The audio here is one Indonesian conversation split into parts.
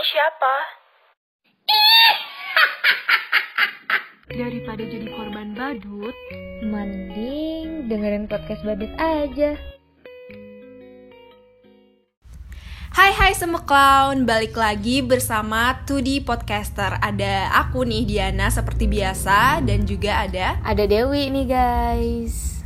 ini siapa? Daripada jadi korban badut, Mending dengerin podcast badut aja. Hai hai semua clown, balik lagi bersama 2D Podcaster Ada aku nih Diana seperti biasa dan juga ada Ada Dewi nih guys.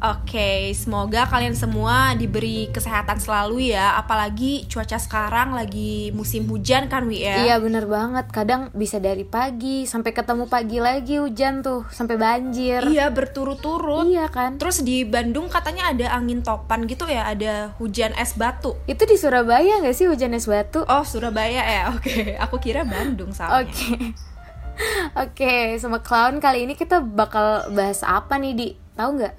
Oke, semoga kalian semua diberi kesehatan selalu ya Apalagi cuaca sekarang lagi musim hujan kan Wi ya Iya bener banget. Kadang bisa dari pagi sampai ketemu pagi lagi hujan tuh sampai banjir. Iya berturut-turut Iya kan. Terus di Bandung katanya ada angin topan gitu ya, ada hujan es batu Itu di Surabaya gak sih hujan es batu? Oh Surabaya ya, oke Aku kira Bandung soalnya Oke. Oke, sama clown kali ini kita bakal bahas apa nih di? Tahu nggak?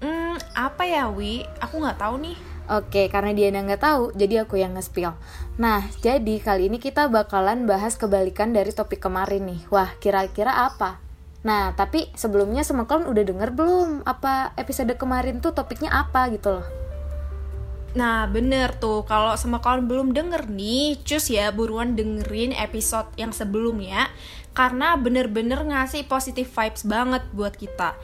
Hmm, apa ya Wi? Aku nggak tahu nih Oke, karena dia nggak tahu, jadi aku yang nge-spill. Nah, jadi kali ini kita bakalan bahas kebalikan dari topik kemarin nih. Wah, kira-kira apa? Nah, tapi sebelumnya sama kalian udah denger belum apa episode kemarin tuh topiknya apa gitu loh? Nah bener tuh kalau sama kalian belum denger nih Cus ya buruan dengerin episode yang sebelumnya Karena bener-bener ngasih positive vibes banget buat kita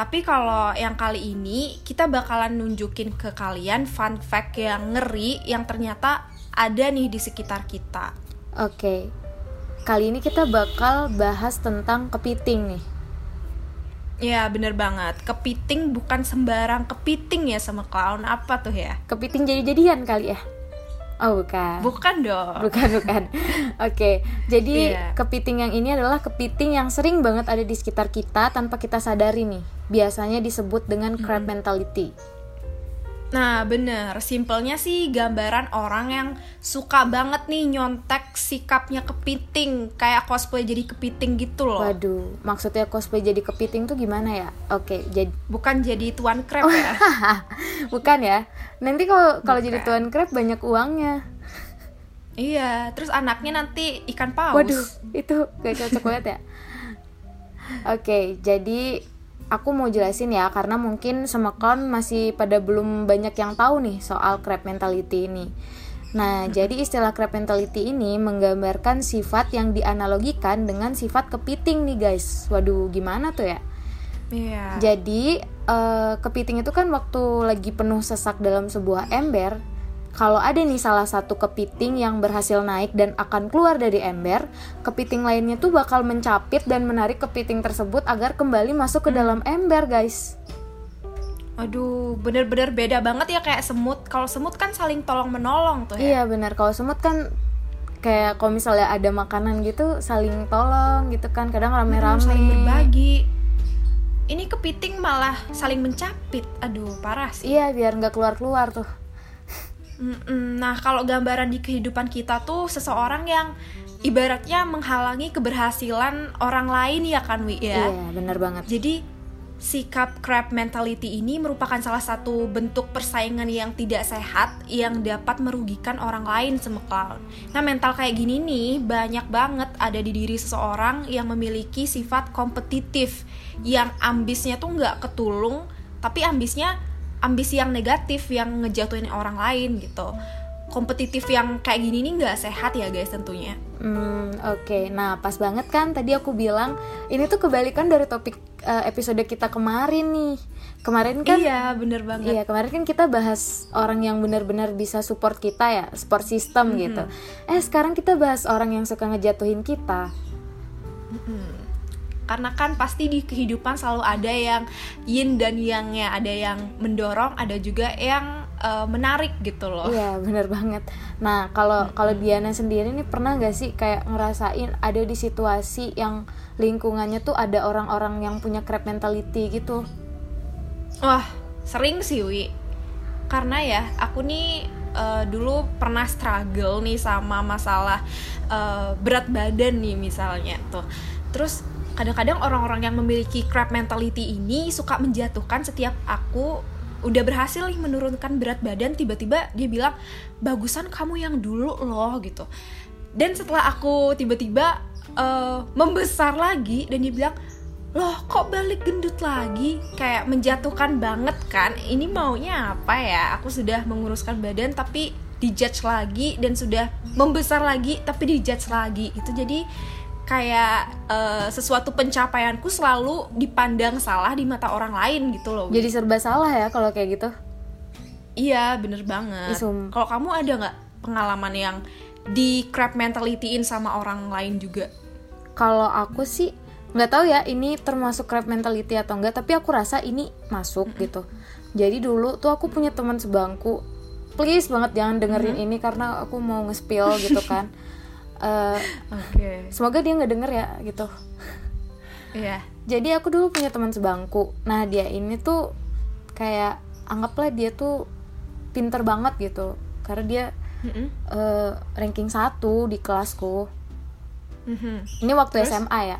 Tapi kalau yang kali ini kita bakalan nunjukin ke kalian fun fact yang ngeri Yang ternyata ada nih di sekitar kita Oke, kali ini kita bakal bahas tentang kepiting nih. Ya bener banget Kepiting bukan sembarang kepiting ya sama clown Apa tuh ya? Kepiting jadi-jadian kali ya? Oh, bukan. Bukan dong Bukan, bukan. Oke, jadi Iya. kepiting yang ini adalah kepiting yang sering banget ada di sekitar kita tanpa kita sadari nih. Biasanya disebut dengan crab mentality. Nah bener, simpelnya sih gambaran orang yang suka banget nih nyontek sikapnya kepiting Kayak cosplay jadi kepiting gitu loh Waduh, maksudnya cosplay jadi kepiting tuh gimana ya? Oke, jadi Bukan jadi tuan crab ya bukan ya. Nanti kalau kalau jadi tuan crab banyak uangnya. Iya, terus anaknya nanti ikan paus Waduh, itu gak cocok banget ya. Oke, jadi aku mau jelasin ya karena mungkin sama kalian masih pada belum banyak yang tahu nih soal crab mentality ini. Nah, jadi istilah crab mentality ini menggambarkan sifat yang dianalogikan dengan sifat kepiting nih guys. Waduh, gimana tuh ya? Iya Jadi eh, kepiting itu kan waktu lagi penuh sesak dalam sebuah ember, kalau ada nih salah satu kepiting yang berhasil naik dan akan keluar dari ember, kepiting lainnya tuh bakal mencapit dan menarik kepiting tersebut agar kembali masuk ke dalam ember, guys. Aduh, bener-bener beda banget ya kayak semut. Kalau semut kan saling tolong-menolong tuh ya. Iya benar, kalau semut kan kayak kalau misalnya ada makanan gitu saling tolong gitu kan, kadang Aduh, rame-rame. saling berbagi. Ini kepiting malah saling mencapit. Aduh, parah sih. Iya, biar nggak keluar-keluar tuh. Nah, kalau gambaran di kehidupan kita tuh seseorang yang ibaratnya menghalangi keberhasilan orang lain ya kan Wi ya. Iya, benar banget. Jadi sikap crab mentality ini merupakan salah satu bentuk persaingan yang tidak sehat yang dapat merugikan orang lain clown. Nah, mental kayak gini nih banyak banget ada di diri seseorang yang memiliki sifat kompetitif yang ambisnya tuh nggak ketulung, tapi ambisnya ambisi yang negatif yang ngejatuhin orang lain gitu. Kompetitif yang kayak gini nih nggak sehat ya guys tentunya. Hmm, oke. Nah, pas banget kan tadi aku bilang ini tuh kebalikan dari topik eh, episode kita kemarin nih. Kemarin kan iya, bener banget. Iya, kemarin kan kita bahas orang yang benar-benar bisa support kita ya, support system gitu. Eh, sekarang kita bahas orang yang suka ngejatuhin kita. Karena kan pasti di kehidupan selalu ada yang yin dan yangnya ada yang mendorong ada juga yang eh, menarik gitu loh Iya, bener banget. Nah, kalau kalau Diana sendiri nih pernah gak sih kayak ngerasain ada di situasi yang lingkungannya tuh ada orang-orang yang punya crab mentality gitu? wah sering sih wi karena ya aku nih eh, dulu pernah struggle nih sama masalah eh, berat badan nih misalnya tuh terus kadang-kadang orang-orang yang memiliki crab mentality ini suka menjatuhkan setiap aku udah berhasil nih menurunkan berat badan tiba-tiba dia bilang bagusan kamu yang dulu loh gitu. Dan setelah aku tiba-tiba eh, membesar lagi dan dia bilang loh kok balik gendut lagi? Kayak menjatuhkan banget kan? Ini maunya apa ya? Aku sudah menguruskan badan tapi dijudge lagi dan sudah membesar lagi tapi dijudge lagi itu jadi kayak eh, sesuatu pencapaianku selalu dipandang salah di mata orang lain gitu loh. Jadi serba salah ya kalau kayak gitu? Iya bener banget. Kalau kamu ada nggak pengalaman yang di crab mentalityin sama orang lain juga? Kalau aku sih nggak tahu ya ini termasuk crab mentality atau enggak tapi aku rasa ini masuk gitu. Jadi dulu tuh aku punya teman sebangku. Please banget jangan dengerin ini karena aku mau nge-spill gitu kan Eh, oke. semoga dia nggak denger ya gitu. Iya. Jadi aku dulu punya teman sebangku. Nah dia ini tuh kayak anggaplah dia tuh pinter banget gitu. Karena dia Mm-mm. eh, ranking satu di kelasku. Mhm. ini waktu SMA ya.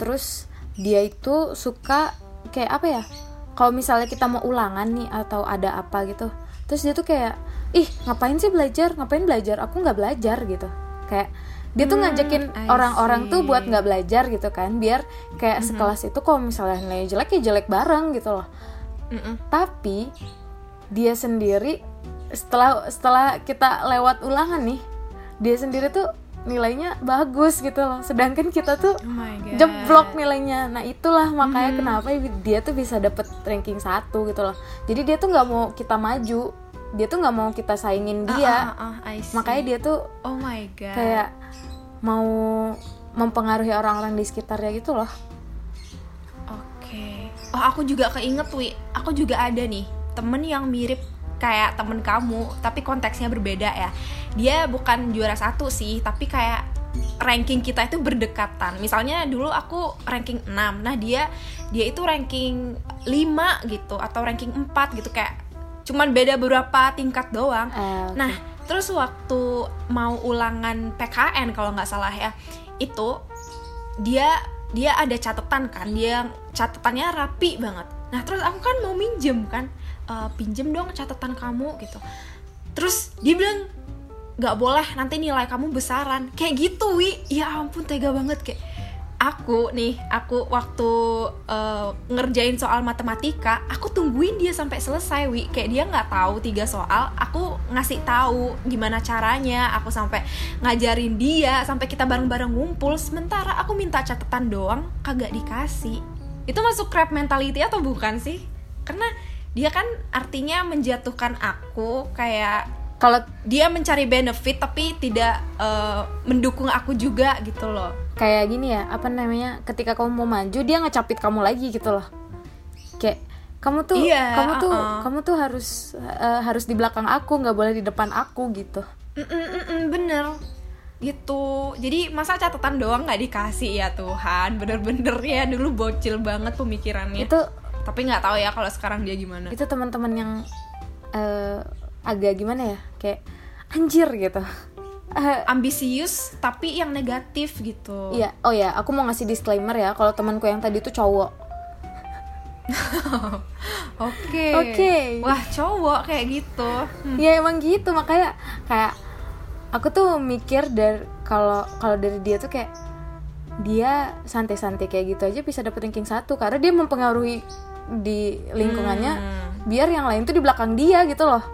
Terus dia itu suka kayak apa ya? Kalau misalnya kita mau ulangan nih atau ada apa gitu terus dia tuh kayak ih ngapain sih belajar? Ngapain belajar? Aku nggak belajar gitu kayak dia tuh Hmm, ngajakin I orang-orang tuh buat nggak belajar gitu kan biar kayak sekelas itu kalau misalnya nilainya jelek ya jelek bareng gitu loh. Mm-mm. tapi dia sendiri setelah setelah kita lewat ulangan nih dia sendiri tuh nilainya bagus gitu loh. Sedangkan kita tuh Oh jeblok nilainya. Nah itulah makanya Mhm. kenapa dia tuh bisa dapet ranking satu gitu loh. Jadi dia tuh nggak mau kita maju dia tuh nggak mau kita saingin dia Ah, ah, ah, I see. makanya dia tuh Oh my god. kayak mau mempengaruhi orang-orang di sekitarnya gitu loh Oke. Oh aku juga keinget wi. Aku juga ada nih temen yang mirip kayak temen kamu, tapi konteksnya berbeda ya. Dia bukan juara satu sih, tapi kayak ranking kita itu berdekatan. Misalnya dulu aku ranking 6, nah dia dia itu ranking 5 gitu atau ranking 4 gitu kayak cuman beda beberapa tingkat doang. Eh, Nah, terus waktu mau ulangan PKN kalau nggak salah ya, itu dia dia ada catatan kan, dia catatannya rapi banget. Nah, terus aku kan mau minjem kan, "Eh, pinjem dong catatan kamu gitu. Terus dia bilang nggak boleh nanti nilai kamu besaran kayak gitu wi ya ampun tega banget kayak aku nih aku waktu eh, ngerjain soal matematika aku tungguin dia sampai selesai wi. Kayak dia nggak tahu tiga soal aku ngasih tahu gimana caranya aku sampai ngajarin dia sampai kita bareng-bareng ngumpul. Sementara aku minta catatan doang kagak dikasih. Itu masuk crab mentality atau bukan sih? Karena dia kan artinya menjatuhkan aku kayak kalau dia mencari benefit tapi tidak eh, mendukung aku juga gitu loh. Kayak gini ya apa namanya ketika kamu mau maju dia ngecapit kamu lagi gitu loh. Kayak kamu tuh Iya, kamu tuh uh-uh. kamu tuh harus eh, harus di belakang aku nggak boleh di depan aku gitu. Mm-mm-mm, bener. Gitu. Jadi masa catatan doang nggak dikasih ya Tuhan? Bener-bener ya dulu bocil banget pemikirannya. Itu tapi nggak tahu ya kalau sekarang dia gimana. Itu teman-teman yang eh, agak gimana ya kayak anjir gitu Eh, ambisius tapi yang negatif gitu iya oh ya aku mau ngasih disclaimer ya kalau temanku yang tadi tuh cowok oke Oke. wah cowok kayak gitu Hmm. ya emang gitu makanya kayak aku tuh mikir dari kalau kalau dari dia tuh kayak dia santai-santai kayak gitu aja bisa dapet ranking satu karena dia mempengaruhi di lingkungannya Hmm. biar yang lain tuh di belakang dia gitu loh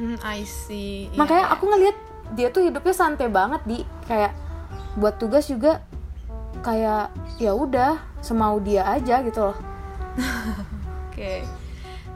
Hmm, I see. Iya, makanya iya. aku ngeliat dia tuh hidupnya santai banget di. Kayak buat tugas juga kayak ya udah semau dia aja gitu loh. Oke.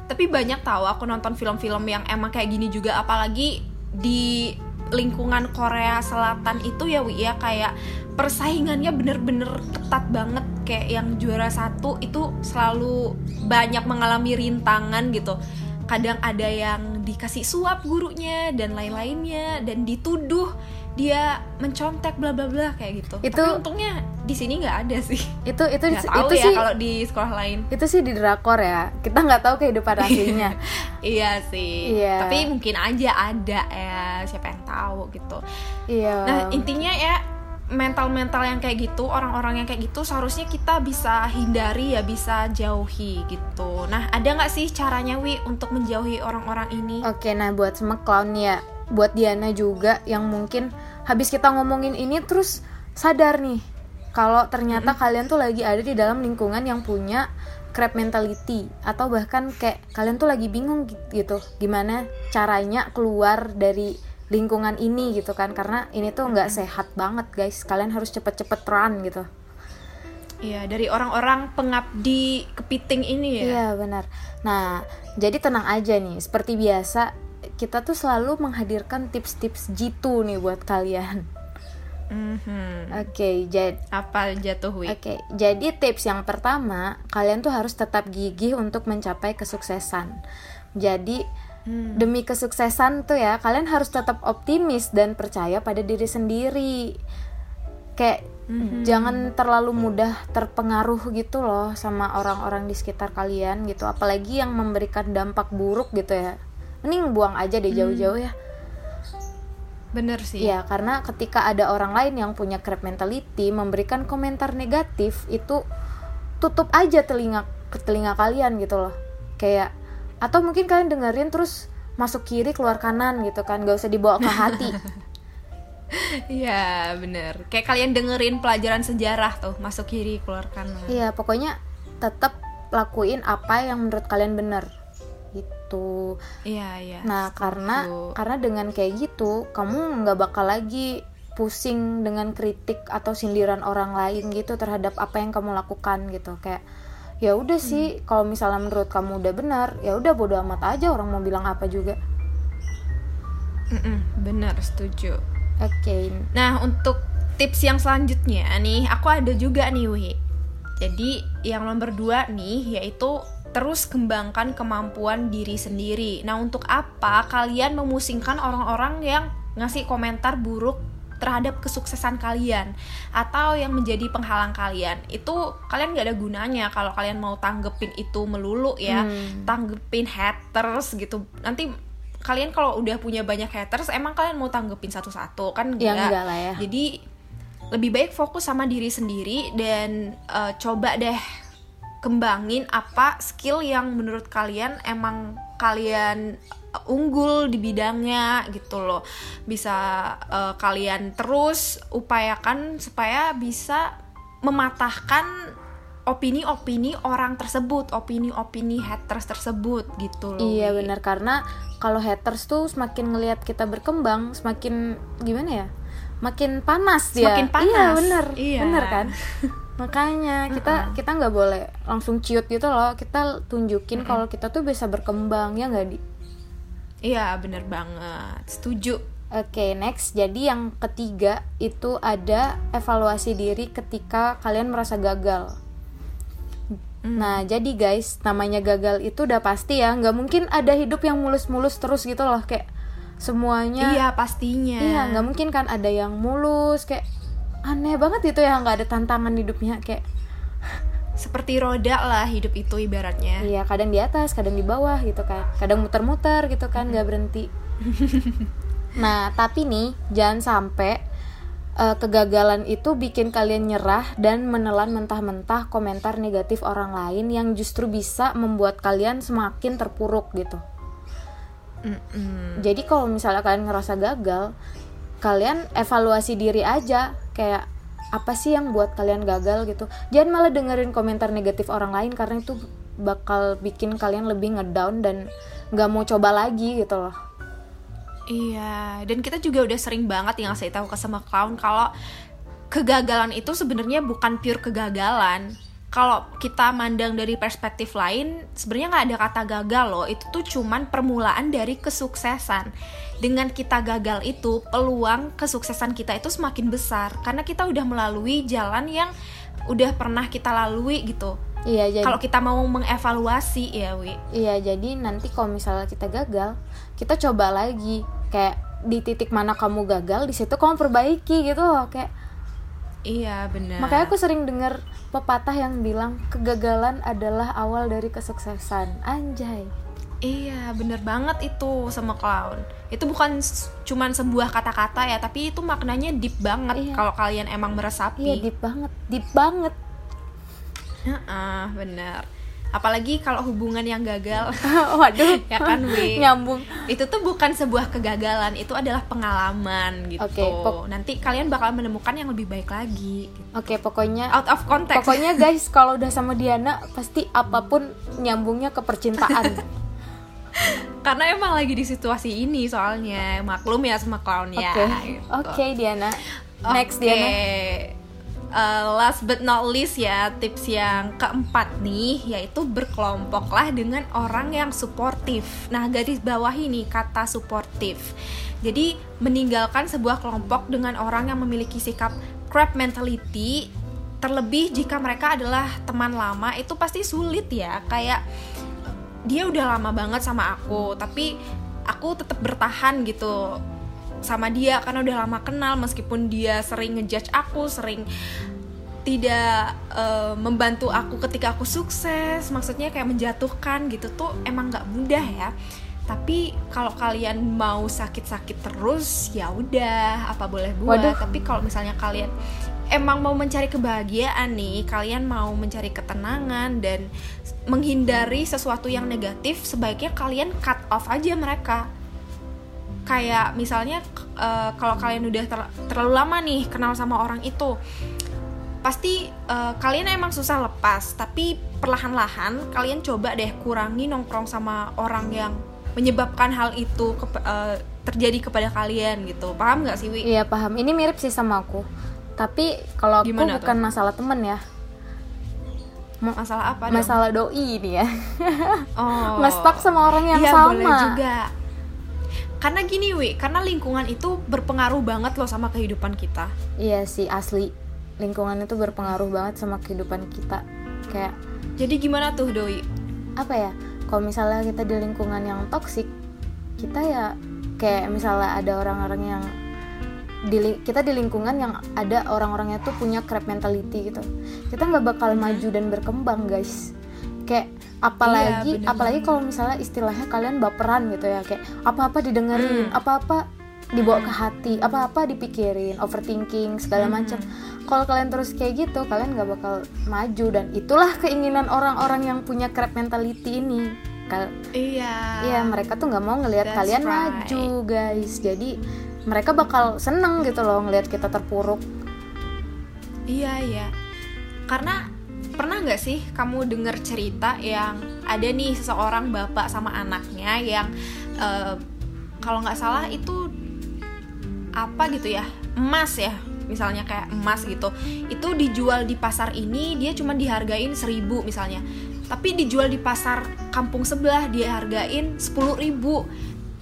Tapi banyak tahu aku nonton film-film yang emang kayak gini juga apalagi di lingkungan Korea Selatan itu ya Wi ya kayak persaingannya bener-bener ketat banget. Kayak yang juara satu itu selalu banyak mengalami rintangan gitu. Kadang ada yang dikasih suap gurunya dan lain-lainnya dan dituduh dia mencontek bla bla bla kayak gitu Itu- tapi untungnya di sini nggak ada sih itu itu nggak tahu itu ya sih kalau di sekolah lain itu sih di drakor ya kita nggak tahu kehidupan aslinya Iya sih. Iya. Tapi mungkin aja ada ya, siapa yang tahu gitu. iya Nah, intinya ya mental-mental yang kayak gitu, orang-orang yang kayak gitu seharusnya kita bisa hindari ya, bisa jauhi gitu. Nah, ada nggak sih caranya Wi untuk menjauhi orang-orang ini? Oke, nah buat semua clown ya, buat Diana juga yang mungkin habis kita ngomongin ini terus sadar nih kalau ternyata kalian tuh lagi ada di dalam lingkungan yang punya crab mentality atau bahkan kayak kalian tuh lagi bingung gitu gimana caranya keluar dari lingkungan ini gitu kan karena ini tuh nggak sehat banget guys kalian harus cepet-cepet run gitu Iya, dari orang-orang pengabdi kepiting ini ya. Iya benar. Nah, jadi tenang aja nih. Seperti biasa, kita tuh selalu menghadirkan tips-tips jitu nih buat kalian. Mhm. Oke, jadi Apa jatuh? Oke, jadi tips yang pertama, kalian tuh harus tetap gigih untuk mencapai kesuksesan. Jadi Hmm. demi kesuksesan tuh ya, kalian harus tetap optimis dan percaya pada diri sendiri. Kayak Mhm. jangan terlalu mudah terpengaruh gitu loh sama orang-orang di sekitar kalian gitu, apalagi yang memberikan dampak buruk gitu ya. Mending buang aja deh jauh-jauh ya. Bener sih. Iya, karena ketika ada orang lain yang punya crab mentality memberikan komentar negatif itu tutup aja telinga ke telinga kalian gitu loh. Kayak atau mungkin kalian dengerin terus masuk kiri keluar kanan gitu kan, gak usah dibawa ke hati. Iya, bener. Kayak kalian dengerin pelajaran sejarah tuh, masuk kiri, keluar kanan. Iya, pokoknya tetap lakuin apa yang menurut kalian benar. Gitu. Iya, iya. Nah, karena Setuju. karena dengan kayak gitu, kamu nggak bakal lagi pusing dengan kritik atau sindiran orang lain gitu terhadap apa yang kamu lakukan gitu. Kayak ya udah sih, kalau misalnya menurut kamu udah benar, ya udah bodo amat aja orang mau bilang apa juga. Mm-mm, bener, setuju. Oke. Nah, untuk tips yang selanjutnya nih, aku ada juga nih, Wi. Jadi, yang nomor dua nih, yaitu terus kembangkan kemampuan diri sendiri. Nah, untuk apa kalian memusingkan orang-orang yang ngasih komentar buruk terhadap kesuksesan kalian atau yang menjadi penghalang kalian itu kalian gak ada gunanya kalau kalian mau tanggepin itu melulu ya Hmm. tanggepin haters gitu nanti kalian kalau udah punya banyak haters emang kalian mau tanggepin satu-satu kan Ya enggak. enggak lah ya. jadi lebih baik fokus sama diri sendiri dan eh, coba deh kembangin apa skill yang menurut kalian emang kalian unggul di bidangnya gitu loh bisa eh, kalian terus upayakan supaya bisa mematahkan opini-opini orang tersebut opini-opini haters tersebut gitu loh Iya benar karena kalau haters tuh semakin ngelihat kita berkembang, semakin gimana ya? Makin panas dia. Semakin panas. Iya benar. Iya. Benar kan? Makanya kita kita nggak boleh langsung ciut gitu loh. Kita tunjukin kalau kita tuh bisa berkembang ya nggak di. Iya bener banget setuju Oke, next. Jadi yang ketiga itu ada evaluasi diri ketika kalian merasa gagal. Hmm. Nah, jadi guys, namanya gagal itu udah pasti ya, nggak mungkin ada hidup yang mulus-mulus terus gitu loh, kayak semuanya. iya pastinya Iya, nggak mungkin kan ada yang mulus, kayak aneh banget itu ya, nggak ada tantangan hidupnya, kayak seperti roda lah hidup itu ibaratnya iya kadang di atas, kadang di bawah gitu kan, kadang muter-muter gitu kan, nggak berhenti. nah, tapi nih jangan sampai eh, kegagalan itu bikin kalian nyerah dan menelan mentah-mentah komentar negatif orang lain yang justru bisa membuat kalian semakin terpuruk gitu. Mm-mm. Jadi kalau misalnya kalian ngerasa gagal, kalian evaluasi diri aja kayak apa sih yang buat kalian gagal gitu. Jangan malah dengerin komentar negatif orang lain karena itu bakal bikin kalian lebih ngedown dan nggak mau coba lagi gitu loh. Iya, dan kita juga udah sering banget yang saya tahu ke sama clown kalau kegagalan itu sebenarnya bukan pure kegagalan. Kalau kita mandang dari perspektif lain, sebenarnya nggak ada kata gagal loh. Itu tuh cuman permulaan dari kesuksesan. Dengan kita gagal itu, peluang kesuksesan kita itu semakin besar karena kita udah melalui jalan yang udah pernah kita lalui gitu. Iya jadi Kalau kita mau mengevaluasi ya, Wi. iya jadi nanti kalau misalnya kita gagal, kita coba lagi kayak di titik mana kamu gagal di situ kamu perbaiki gitu loh kayak Iya, benar. makanya aku sering dengar pepatah yang bilang kegagalan adalah awal dari kesuksesan anjay Iya, bener banget itu sama clown. Itu bukan cuman sebuah kata-kata ya, tapi itu maknanya deep banget Iya. kalau kalian emang iya meresapi. deep banget deep banget Heeh, bener. Apalagi kalau hubungan yang gagal. Waduh. Ya kan Wi? Nyambung. Itu tuh bukan sebuah kegagalan itu adalah pengalaman gitu. Oke, pok- nanti kalian bakal menemukan yang lebih baik lagi gitu. oke pokoknya out of context. pokoknya guys kalau udah sama Diana pasti apa pun nyambungnya ke percintaan. Karena emang lagi di situasi ini soalnya maklum ya sama clown oke ya oke. gitu. Diana. Next Oke. Diana Uh, last but not least ya tips yang keempat nih yaitu berkelompoklah dengan orang yang suportif. Nah garis bawah ini kata suportif. Jadi meninggalkan sebuah kelompok dengan orang yang memiliki sikap crab mentality terlebih jika mereka adalah teman lama itu pasti sulit ya kayak dia udah lama banget sama aku tapi aku tetap bertahan gitu sama dia karena udah lama kenal meskipun dia sering ngejudge aku sering tidak eh, membantu aku ketika aku sukses maksudnya kayak menjatuhkan gitu tuh emang nggak mudah ya. Tapi kalau kalian mau sakit-sakit terus ya udah apa boleh buat. Waduh. tapi kalau misalnya kalian emang mau mencari kebahagiaan nih kalian mau mencari ketenangan dan menghindari sesuatu yang negatif sebaiknya kalian cut off aja mereka kayak misalnya eh, kalau kalian udah ter- terlalu lama nih kenal sama orang itu pasti eh, kalian emang susah lepas. Tapi perlahan-lahan kalian coba deh kurangi nongkrong sama orang yang menyebabkan hal itu kepa- eh, terjadi kepada kalian gitu. Paham nggak sih Wi? iya paham. Ini mirip sih sama aku. Tapi kalau aku Gimana bukan masalah temen ya. Masalah apa dong? masalah doi ini ya. Oh. ngestak sama orang yang Iya, sama. boleh juga karena gini Wi karena lingkungan itu berpengaruh banget loh sama kehidupan kita. Iya sih asli. Lingkungan itu berpengaruh banget sama kehidupan kita. Kayak jadi gimana tuh Doi? apa ya kalau misalnya kita di lingkungan yang toksik kita ya kayak misalnya ada orang-orang yang di kita di lingkungan yang ada orang-orangnya tuh punya crab mentality gitu. Kita nggak bakal maju dan berkembang guys kayak apalagi bener. apalagi kalau misalnya istilahnya kalian baperan gitu ya kayak apa-apa didengerin apa-apa dibawa ke hati apa-apa dipikirin overthinking segala macam kalau kalian terus kayak gitu kalian nggak bakal maju dan itulah keinginan orang-orang yang punya crab mentality ini. Kal- iya. Iya mereka tuh nggak mau ngelihat kalian right. maju guys. Jadi mereka bakal seneng gitu loh ngelihat kita terpuruk. Iya iya. Karena pernah nggak sih kamu dengar cerita yang ada nih seseorang bapak sama anaknya yang eh, kalau nggak salah itu apa gitu ya emas ya misalnya kayak emas gitu. Itu dijual di pasar ini dia cuma dihargain seribu misalnya. Tapi dijual di pasar kampung sebelah dihargain sepuluh ribu.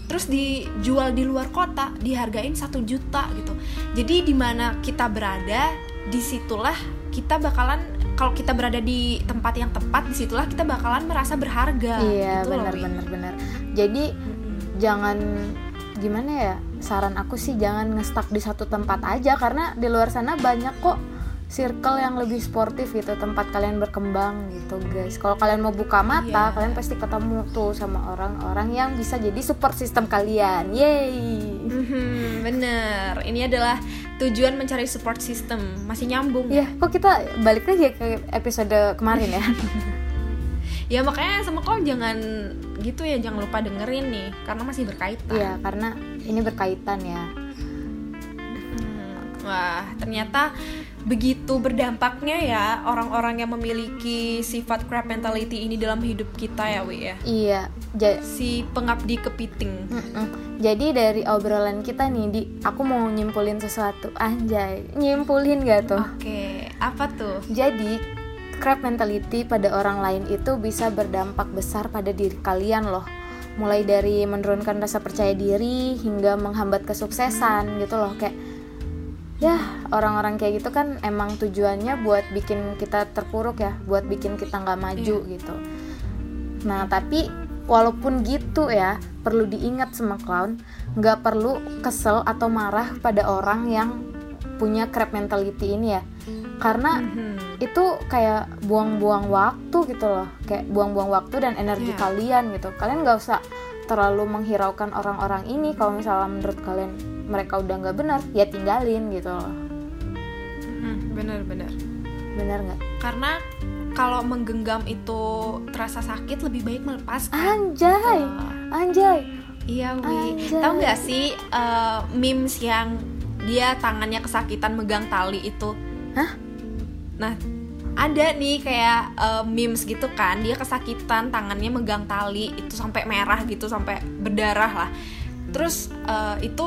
Terus dijual di luar kota dihargain satu juta gitu. Jadi di mana kita berada di situlah kita bakalan kalau kita berada di tempat yang tepat di situlah kita bakalan merasa berharga Iya gitu benar benar benar. Jadi jangan gimana ya saran aku sih jangan ngestak di satu tempat aja karena di luar sana banyak kok circle yang lebih sportif gitu tempat kalian berkembang gitu guys. Kalau kalian mau buka mata Iya. kalian pasti ketemu tuh sama orang-orang yang bisa jadi support system kalian. Yay! Mhm, bener. Ini adalah tujuan mencari support system. Masih nyambung. Ya kok kita balik lagi ke episode kemarin ya? Ya makanya sama kau jangan gitu ya jangan lupa dengerin nih karena masih berkaitan. Iya karena ini berkaitan ya. Hmm, Wah, ternyata begitu berdampaknya ya orang-orang yang memiliki sifat crab mentality ini dalam hidup kita ya, Wi ya. iya ja- Si pengabdi kepiting. Mm-mm. Jadi dari obrolan kita nih, di aku mau nyimpulin sesuatu. Anjay, nyimpulin gak tuh? Oke, apa tuh? Jadi crab mentality pada orang lain itu bisa berdampak besar pada diri kalian loh. Mulai dari menurunkan rasa percaya diri hingga menghambat kesuksesan gitu loh kayak ya orang-orang kayak gitu kan emang tujuannya buat bikin kita terpuruk ya, buat bikin kita nggak maju gitu. Nah tapi walaupun gitu ya perlu diingat sama clown nggak perlu kesel atau marah pada orang yang punya crab mentality ini ya karena Mhm. itu kayak buang-buang waktu gitu loh kayak buang-buang waktu dan energi Iya. kalian gitu kalian nggak usah terlalu menghiraukan orang-orang ini kalau misalnya menurut kalian mereka udah nggak benar ya tinggalin gitu loh Mhm, Bener-bener. benar nggak Karena kalau menggenggam itu terasa sakit lebih baik melepaskan Anjay, anjay. Iya, Wi. Anjay. Tahu nggak sih eh, memes yang dia tangannya kesakitan megang tali itu? Hah? Nah, ada nih kayak eh, memes gitu kan, dia kesakitan tangannya megang tali itu sampai merah gitu, sampai berdarah lah. Terus eh, itu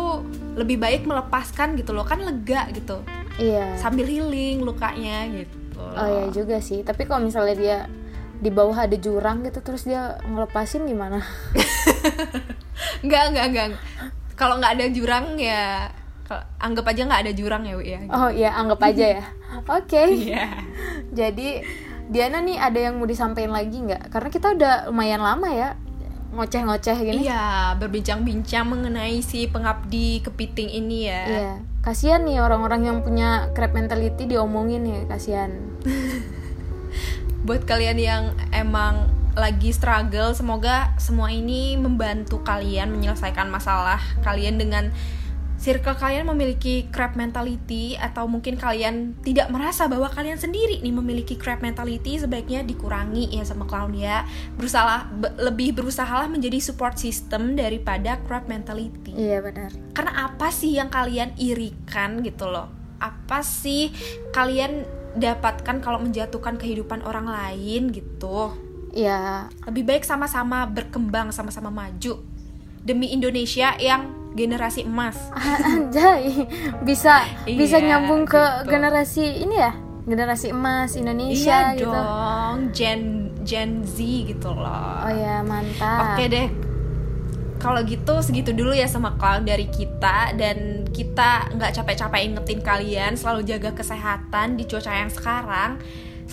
lebih baik melepaskan gitu loh, kan lega gitu. Iya. Sambil healing lukanya gitu. Oh ya juga sih. Tapi kalau misalnya dia di bawah ada jurang gitu terus dia ngelepasin gimana? Enggak, enggak, enggak. Kalau nggak ada jurang ya anggap aja nggak ada jurang ya, Wi ya. Oh ya anggap aja ya. Oke. Iya. Jadi Diana nih ada yang mau disampaikan lagi nggak? Karena kita udah lumayan lama ya ngoceh-ngoceh gini. Iya, berbincang-bincang mengenai si pengabdi kepiting ini ya. Iya. Kasihan nih orang-orang yang punya crab mentality diomongin ya, kasihan. Buat kalian yang emang lagi struggle, semoga semua ini membantu kalian menyelesaikan masalah kalian dengan circle kalian memiliki crab mentality atau mungkin kalian tidak merasa bahwa kalian sendiri nih memiliki crab mentality sebaiknya dikurangi ya sama clown ya. Berusaha be- lebih berusahalah menjadi support system daripada crab mentality. Iya benar. karena apa sih yang kalian irikan gitu loh? Apa sih kalian dapatkan kalau menjatuhkan kehidupan orang lain gitu? Iya. lebih baik sama-sama berkembang sama-sama maju. Demi Indonesia yang generasi emas Anjay, bisa bisa Iya, nyambung ke gitu. generasi ini ya, generasi emas Indonesia iya gitu. dong Gen Gen Z gitu loh Oh ya mantap. Oke deh. Kalau gitu segitu dulu ya sama clown dari kita dan kita nggak capek-capek ingetin kalian selalu jaga kesehatan di cuaca yang sekarang.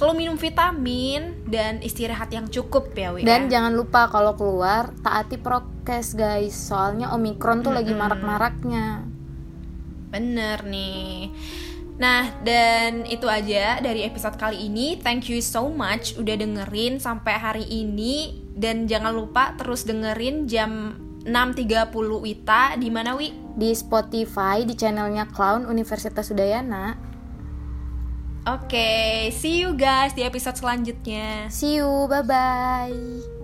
Selalu minum vitamin dan istirahat yang cukup ya, Wi. Dan ya. jangan lupa kalau keluar taati prokes guys, soalnya omikron tuh lagi marak-maraknya. Bener nih. Nah, dan itu aja dari episode kali ini. Thank you so much udah dengerin sampai hari ini dan jangan lupa terus dengerin jam 6.30 Wita di mana Wi? Di Spotify di channelnya Clown Universitas Udayana. Oke, see you guys di episode selanjutnya. See you, bye bye.